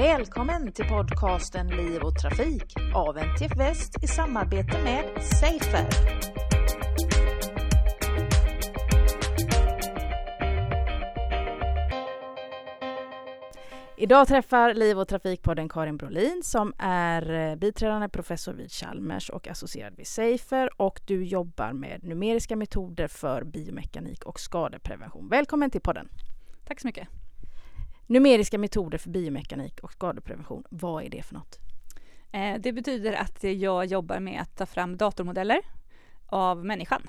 Välkommen till podcasten Liv och Trafik av NTF Väst i samarbete med Safer. Idag träffar Liv och Trafikpodden Karin Brolin som är eh, biträdande professor vid Chalmers och associerad vid Safer och du jobbar med numeriska metoder för biomekanik och skadeprevention. Välkommen till podden! Tack så mycket! Numeriska metoder för biomekanik och skadeprevention, vad är det för något? Eh, det betyder att jag jobbar med att ta fram datormodeller av människan.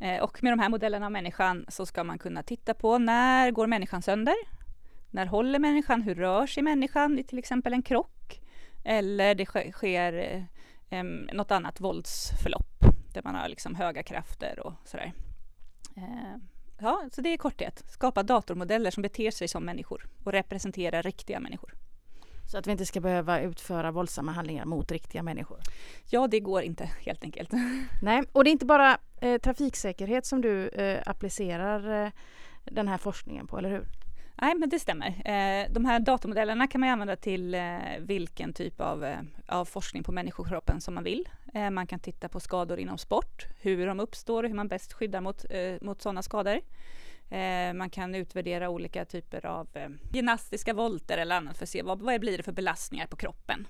Eh, och med de här modellerna av människan så ska man kunna titta på när går människan sönder? När håller människan? Hur rör sig människan i till exempel en krock? Eller det sker eh, något annat våldsförlopp där man har liksom höga krafter och sådär. Eh, Ja, så det är korthet. Skapa datormodeller som beter sig som människor och representerar riktiga människor. Så att vi inte ska behöva utföra våldsamma handlingar mot riktiga människor? Ja, det går inte helt enkelt. Nej, och det är inte bara eh, trafiksäkerhet som du eh, applicerar eh, den här forskningen på, eller hur? Nej, men det stämmer. Eh, de här datormodellerna kan man använda till eh, vilken typ av, eh, av forskning på människokroppen som man vill. Eh, man kan titta på skador inom sport, hur de uppstår och hur man bäst skyddar mot, eh, mot sådana skador. Eh, man kan utvärdera olika typer av gymnastiska volter eller annat för att se vad, vad blir det för belastningar på kroppen.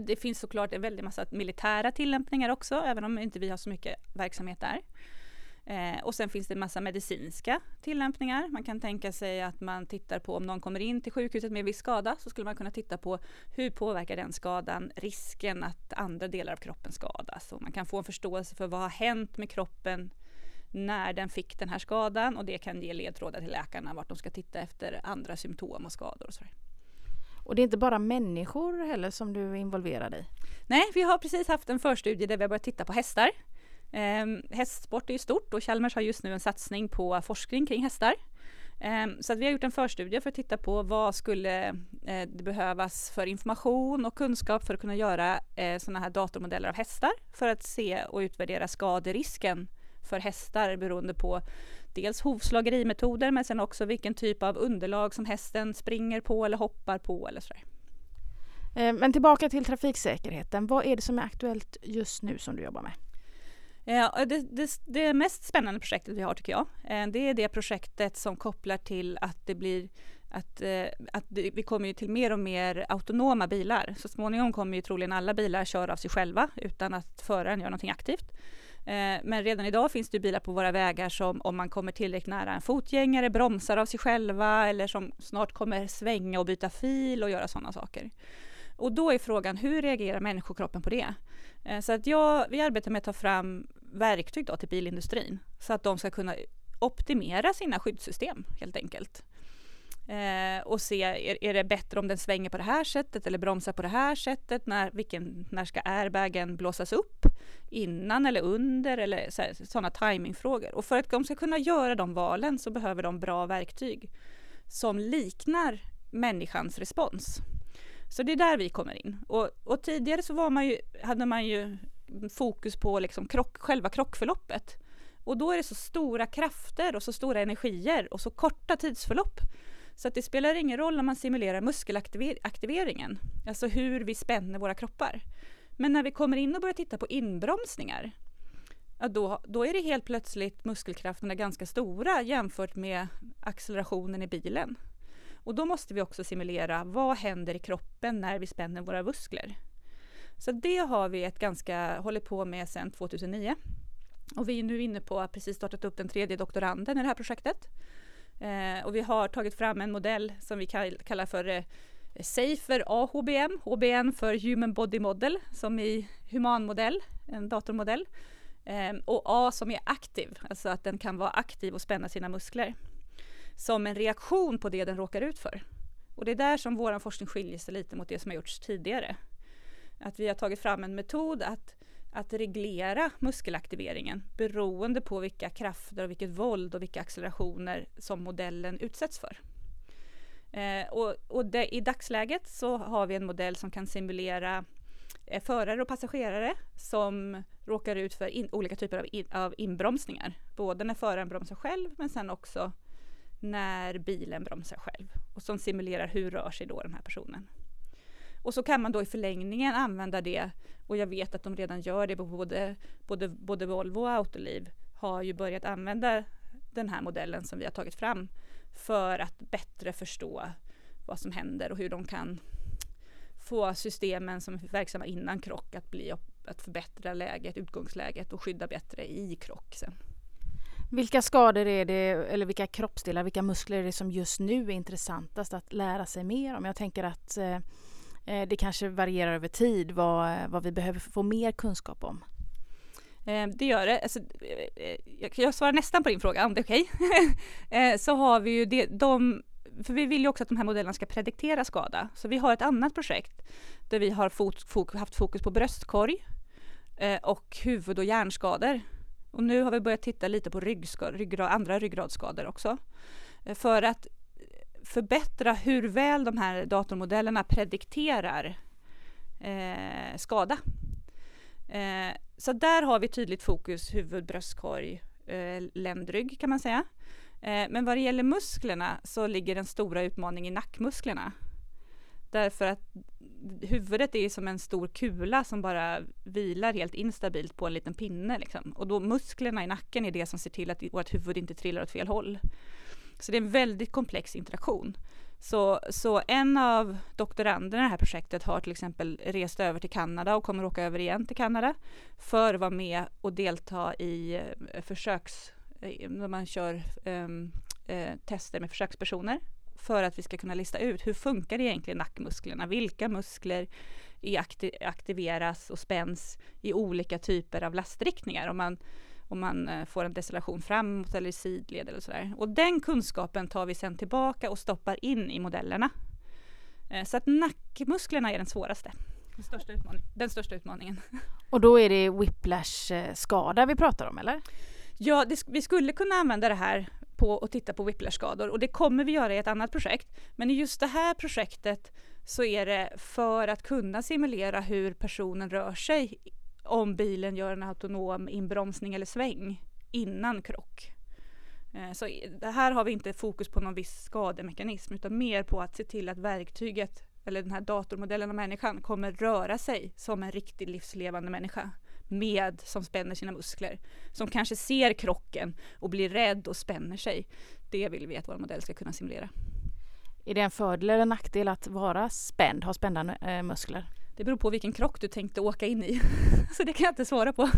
Det finns såklart en väldig massa militära tillämpningar också, även om inte vi har så mycket verksamhet där. Eh, och sen finns det en massa medicinska tillämpningar. Man kan tänka sig att man tittar på om någon kommer in till sjukhuset med viss skada så skulle man kunna titta på hur påverkar den skadan risken att andra delar av kroppen skadas. Och man kan få en förståelse för vad har hänt med kroppen när den fick den här skadan och det kan ge ledtrådar till läkarna vart de ska titta efter andra symptom och skador och så. Och det är inte bara människor heller som du är involverad i? Nej, vi har precis haft en förstudie där vi har börjat titta på hästar. Eh, hästsport är ju stort och Chalmers har just nu en satsning på forskning kring hästar. Eh, så att vi har gjort en förstudie för att titta på vad skulle eh, det behövas för information och kunskap för att kunna göra eh, sådana här datormodeller av hästar för att se och utvärdera skaderisken för hästar beroende på dels hovslagerimetoder men sen också vilken typ av underlag som hästen springer på eller hoppar på eller sådär. Ehm, men tillbaka till trafiksäkerheten. Vad är det som är aktuellt just nu som du jobbar med? Eh, det, det, det, mest spännande projektet vi har tycker jag, eh, det är det projektet som kopplar till att det blir att, eh, att vi kommer ju till mer och mer autonoma bilar. Så småningom kommer ju troligen alla bilar köra av sig själva utan att föraren gör någonting aktivt. Eh, men redan idag finns det bilar på våra vägar som om man kommer tillräckligt nära en fotgängare bromsar av sig själva eller som snart kommer svänga och byta fil och göra sådana saker. Och då är frågan, hur reagerar människokroppen på det? Eh, så att jag, vi arbetar med att ta fram verktyg då till bilindustrin så att de ska kunna optimera sina skyddssystem helt enkelt. Eh, och se, är, är, det bättre om den svänger på det här sättet eller bromsar på det här sättet? När, vilken, när ska airbagen blåsas upp? Innan eller under eller sådana timingfrågor. Och för att de ska kunna göra de valen så behöver de bra verktyg som liknar människans respons. Så det är där vi kommer in. Och, och tidigare så var man ju, hade man ju fokus på liksom krock, själva krockförloppet. Och då är det så stora krafter och så stora energier och så korta tidsförlopp. Så att det spelar ingen roll om man simulerar muskelaktiveringen, alltså hur vi spänner våra kroppar. Men när vi kommer in och börjar titta på inbromsningar, ja då, då är det helt plötsligt muskelkrafterna ganska stora jämfört med accelerationen i bilen. Och då måste vi också simulera vad händer i kroppen när vi spänner våra muskler. Så det har vi ett ganska, hållit på med sedan 2009. Och vi är nu inne på att precis startat upp den tredje doktoranden i det här projektet. Eh, och vi har tagit fram en modell som vi kallar för eh, Safer AHBM, HBN för Human Body Model, som i humanmodell, en datormodell. Eh, och A som är aktiv, alltså att den kan vara aktiv och spänna sina muskler som en reaktion på det den råkar ut för. Och det är där som vår forskning skiljer sig lite mot det som har gjorts tidigare. Att vi har tagit fram en metod att, att reglera muskelaktiveringen beroende på vilka krafter och vilket våld och vilka accelerationer som modellen utsätts för. Eh, och, och det, i dagsläget så har vi en modell som kan simulera eh, förare och passagerare som råkar ut för in, olika typer av, in, av inbromsningar. Både när föraren bromsar själv men sen också när bilen bromsar själv och som simulerar hur rör sig då den här personen. Och så kan man då i förlängningen använda det och jag vet att de redan gör det, både, både, både Volvo och Autoliv har ju börjat använda den här modellen som vi har tagit fram för att bättre förstå vad som händer och hur de kan få systemen som är verksamma innan krock att bli att förbättra läget, utgångsläget och skydda bättre i krock sen. Vilka skador är det, eller vilka kroppsdelar, vilka muskler är det som just nu är intressantast att lära sig mer om? Jag tänker att eh, eh det kanske varierar över tid vad, eh, vad vi behöver få mer kunskap om. Eh, det gör det. Alltså, eh, eh jag svarar nästan på din fråga om det är okej. Okay. eh, så har vi ju det, de för vi vill ju också att de här modellerna ska prediktera skada. Så vi har ett annat projekt där vi har fot, fok, haft fokus på bröstkorg eh, och huvud och hjärnskador. Och nu har vi börjat titta lite på ryggrad, andra ryggradsskador också. Eh, för att förbättra hur väl de här datormodellerna predikterar eh, skada. Eh, så där har vi tydligt fokus huvud, bröstkorg, eh, ländrygg kan man säga. Eh, men vad det gäller musklerna så ligger den stora utmaningen i nackmusklerna. Därför att huvudet är som en stor kula som bara vilar helt instabilt på en liten pinne. Liksom. Och då musklerna i nacken är det som ser till att vårt huvud inte trillar åt fel håll. Så det är en väldigt komplex interaktion. Så, så en av doktoranderna i det här projektet har till exempel rest över till Kanada och kommer åka över igen till Kanada för att vara med och delta i eh, försöks eh, när man kör um, uh, tester med försökspersoner för att vi ska kunna lista ut hur funkar egentligen nackmusklerna? Vilka muskler akti aktiveras och spänns i olika typer av lastriktningar? Om man, om man uh, får en decellation framåt eller i sidled eller sådär. Och den kunskapen tar vi sen tillbaka och stoppar in i modellerna. Uh, så att nackmusklerna är den svåraste. Den största, den största utmaningen. Och då är det whiplash-skada vi pratar om eller? Ja, det, vi skulle kunna använda det här på att titta på whiplash-skador och det kommer vi göra i ett annat projekt. Men i just det här projektet så är det för att kunna simulera hur personen rör sig om bilen gör en autonom inbromsning eller sväng innan krock. Eh, så det här har vi inte fokus på någon viss skademekanism utan mer på att se till att verktyget eller den här datormodellen av människan kommer röra sig som en riktig livslevande människa med som spänner sina muskler. Som kanske ser krocken och blir rädd och spänner sig. Det vill vi att vår modell ska kunna simulera. Är det en fördel eller nackdel att vara spänd, ha spända äh, muskler? Det beror på vilken krock du tänkte åka in i. Så det kan jag inte svara på.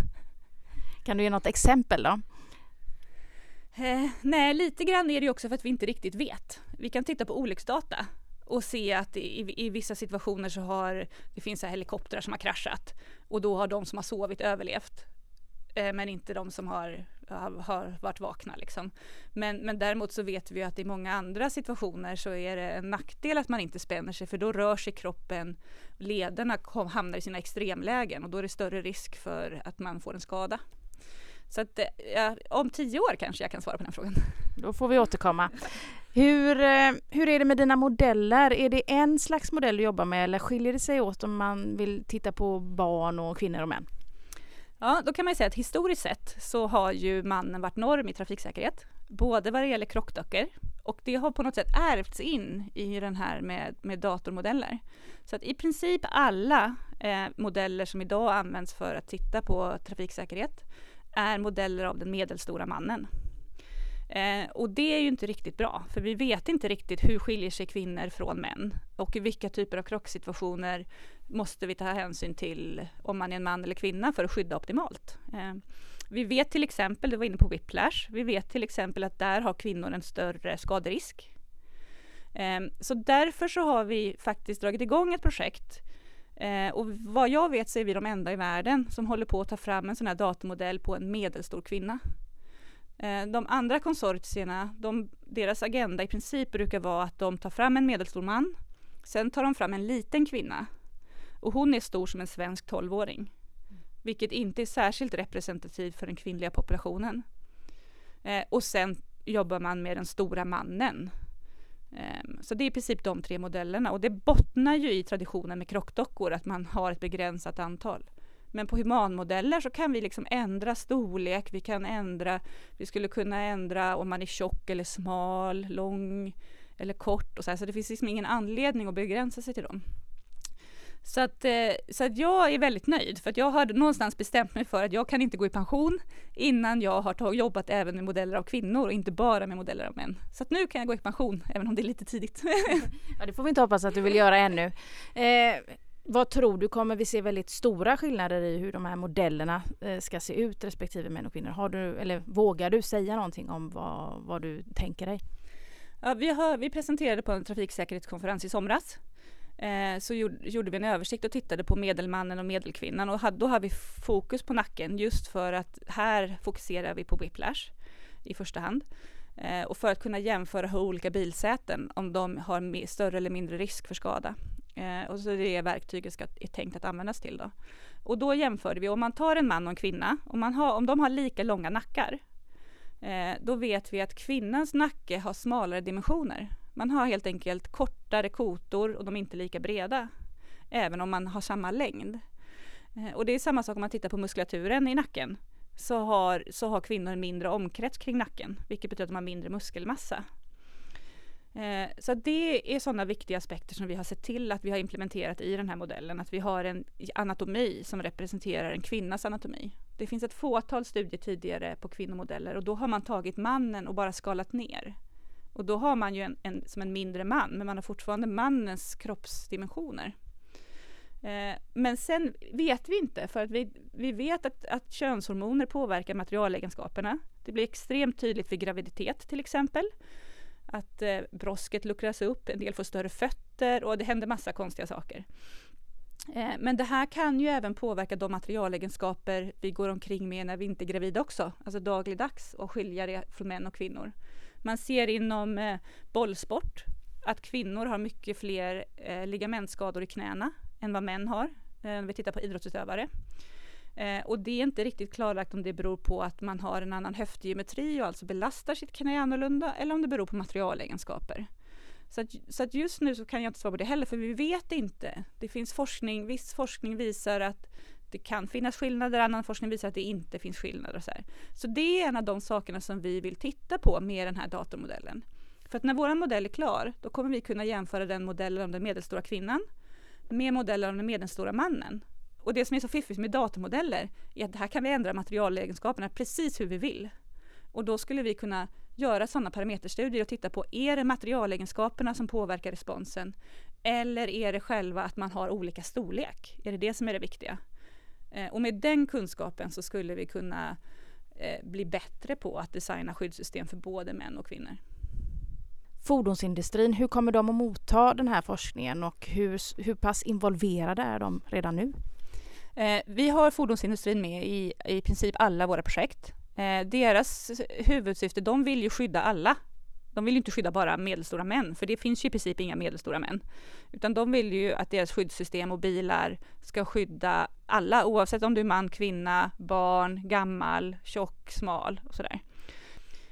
Kan du ge något exempel då? Eh, nej, lite grann är det också för att vi inte riktigt vet. Vi kan titta på olycksdata och se att i, i vissa situationer så har det finns helikoptrar som har kraschat och då har de som har sovit överlevt eh, men inte de som har, har varit vakna. Liksom. Men, men däremot så vet vi att i många andra situationer så är det en nackdel att man inte spänner sig för då rör sig kroppen, lederna kom, hamnar i sina extremlägen och då är det större risk för att man får en skada. Så att, eh, ja, om tio år kanske jag kan svara på den frågan. Då får vi återkomma. Hur, eh, hur är det med dina modeller? Är det en slags modell du jobbar med eller skiljer det sig åt om man vill titta på barn och kvinnor och män? Ja, då kan man säga att historiskt sett så har ju mannen varit norm i trafiksäkerhet. Både vad det gäller krockdockor och det har på något sätt ärvts in i den här med, med datormodeller. Så att i princip alla eh, modeller som idag används för att titta på trafiksäkerhet är modeller av den medelstora mannen. Eh, och det är ju inte riktigt bra, för vi vet inte riktigt hur skiljer sig kvinnor från män och i vilka typer av krocksituationer måste vi ta hänsyn till om man är en man eller kvinna för att skydda optimalt. Eh, vi vet till exempel, du var inne på whiplash, vi vet till exempel att där har kvinnor en större skaderisk. Eh, så därför så har vi faktiskt dragit igång ett projekt Eh, och vad jag vet så är vi de enda i världen som håller på att ta fram en sån här datamodell på en medelstor kvinna. Eh, de andra konsortierna, de, deras agenda i princip brukar vara att de tar fram en medelstor man, sen tar de fram en liten kvinna och hon är stor som en svensk 12-åring. Vilket inte är särskilt representativt för den kvinnliga populationen. Eh, och sen jobbar man med den stora mannen Ehm, så det är i princip de tre modellerna och det bottnar ju i traditionen med krockdockor, att man har ett begränsat antal. Men på humanmodeller så kan vi liksom ändra storlek, vi kan ändra, vi skulle kunna ändra om man är tjock eller smal, lång eller kort och så här. Så det finns liksom ingen anledning att begränsa sig till dem. Så att, eh, så att jag är väldigt nöjd för att jag har någonstans bestämt mig för att jag kan inte gå i pension innan jag har jobbat även med modeller av kvinnor och inte bara med modeller av män. Så att nu kan jag gå i pension även om det är lite tidigt. ja, det får vi inte hoppas att du vill göra ännu. Eh, vad tror du, kommer vi se väldigt stora skillnader i hur de här modellerna eh, ska se ut respektive män och kvinnor? Har du, eller vågar du säga någonting om vad, vad du tänker dig? Ja, vi, har, vi presenterade på en trafiksäkerhetskonferens i somras eh, så gjorde, gjorde, vi en översikt och tittade på medelmannen och medelkvinnan och hade, då har vi fokus på nacken just för att här fokuserar vi på whiplash i första hand. Eh, och för att kunna jämföra hur olika bilsäten, om de har större eller mindre risk för skada. Eh, och så är det verktyget ska, är tänkt att användas till då. Och då jämförde vi, om man tar en man och en kvinna, om, man har, om de har lika långa nackar, eh, då vet vi att kvinnans nacke har smalare dimensioner. Man har helt enkelt kortare kotor och de är inte lika breda. Även om man har samma längd. Eh, och det är samma sak om man tittar på muskulaturen i nacken. Så har, så har kvinnor en mindre omkrets kring nacken, vilket betyder att de har mindre muskelmassa. Eh, så det är sådana viktiga aspekter som vi har sett till att vi har implementerat i den här modellen. Att vi har en anatomi som representerar en kvinnas anatomi. Det finns ett fåtal studier tidigare på kvinnomodeller och då har man tagit mannen och bara skalat ner. Och då har man ju en, en som en mindre man, men man har fortfarande mannens kroppsdimensioner. Eh, men sen vet vi inte, för att vi, vi vet att, att könshormoner påverkar materialegenskaperna. Det blir extremt tydligt vid graviditet till exempel. Att eh, brosket luckras upp, en del får större fötter och det händer massa konstiga saker. Eh, men det här kan ju även påverka de materialegenskaper vi går omkring med när vi inte är gravida också, alltså dagligdags och skilja det från män och kvinnor. Man ser inom eh, bollsport att kvinnor har mycket fler eh, ligamentskador i knäna än vad män har, eh, vi tittar på idrottsutövare. Eh, och det är inte riktigt klarlagt om det beror på att man har en annan höftgeometri och alltså belastar sitt knä annorlunda eller om det beror på materialegenskaper. Så att, så att just nu så kan jag inte svara på det heller för vi vet inte. Det finns forskning, viss forskning visar att det kan finnas skillnader, annan forskning visar att det inte finns skillnader. Och så, här. så det är en av de sakerna som vi vill titta på med den här datormodellen. För att när vår modell är klar, då kommer vi kunna jämföra den modellen om den medelstora kvinnan med modellen om den medelstora mannen. Och det som är så fiffigt med datormodeller är att här kan vi ändra materialegenskaperna precis hur vi vill. Och då skulle vi kunna göra sådana parameterstudier och titta på, är det materialegenskaperna som påverkar responsen? Eller är det själva att man har olika storlek? Är det det som är det viktiga? Eh, och med den kunskapen så skulle vi kunna eh, bli bättre på att designa skyddssystem för både män och kvinnor. Fordonsindustrin, hur kommer de att motta den här forskningen och hur, hur pass involverade är de redan nu? Eh, vi har fordonsindustrin med i, i princip alla våra projekt. Eh, deras huvudsyfte, de vill ju skydda alla. De vill ju inte skydda bara medelstora män, för det finns ju i princip inga medelstora män. Utan de vill ju att deras skyddssystem och bilar ska skydda alla, oavsett om du är man, kvinna, barn, gammal, tjock, smal och sådär.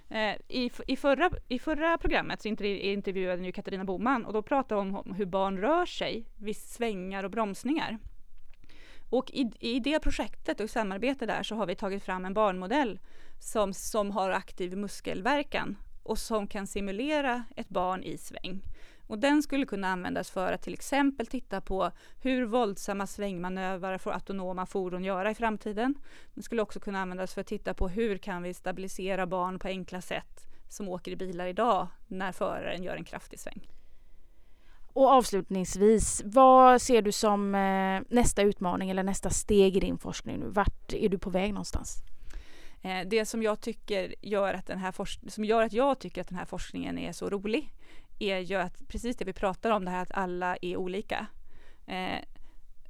Eh, I, i, förra, I förra programmet så intervjuade ni Katarina Boman och då pratade hon om hur barn rör sig vid svängar och bromsningar. Och i, i det projektet och samarbete där så har vi tagit fram en barnmodell som, som har aktiv muskelverkan och som kan simulera ett barn i sväng. Och den skulle kunna användas för att till exempel titta på hur våldsamma svängmanövrar får autonoma fordon göra i framtiden. Den skulle också kunna användas för att titta på hur kan vi stabilisera barn på enkla sätt som åker i bilar idag när föraren gör en kraftig sväng. Och avslutningsvis, vad ser du som eh, nästa utmaning eller nästa steg i din forskning? Nu? Vart är du på väg någonstans? Eh, det som jag tycker gör att den här som gör att jag tycker att den här forskningen är så rolig är ju att precis det vi pratar om, det här att alla är olika. Eh,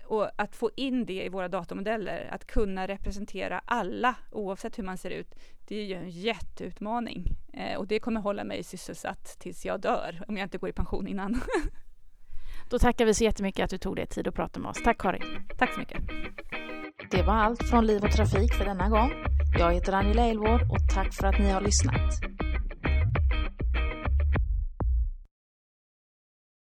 och att få in det i våra datamodeller, att kunna representera alla oavsett hur man ser ut, det är ju en jätteutmaning. Eh, och det kommer hålla mig sysselsatt tills jag dör, om jag inte går i pension innan. Då tackar vi så jättemycket att du tog dig tid att prata med oss. Tack Karin. Tack så mycket. Det var allt från Liv och Trafik för denna gång. Jag heter Angela Elvård och tack för att ni har lyssnat.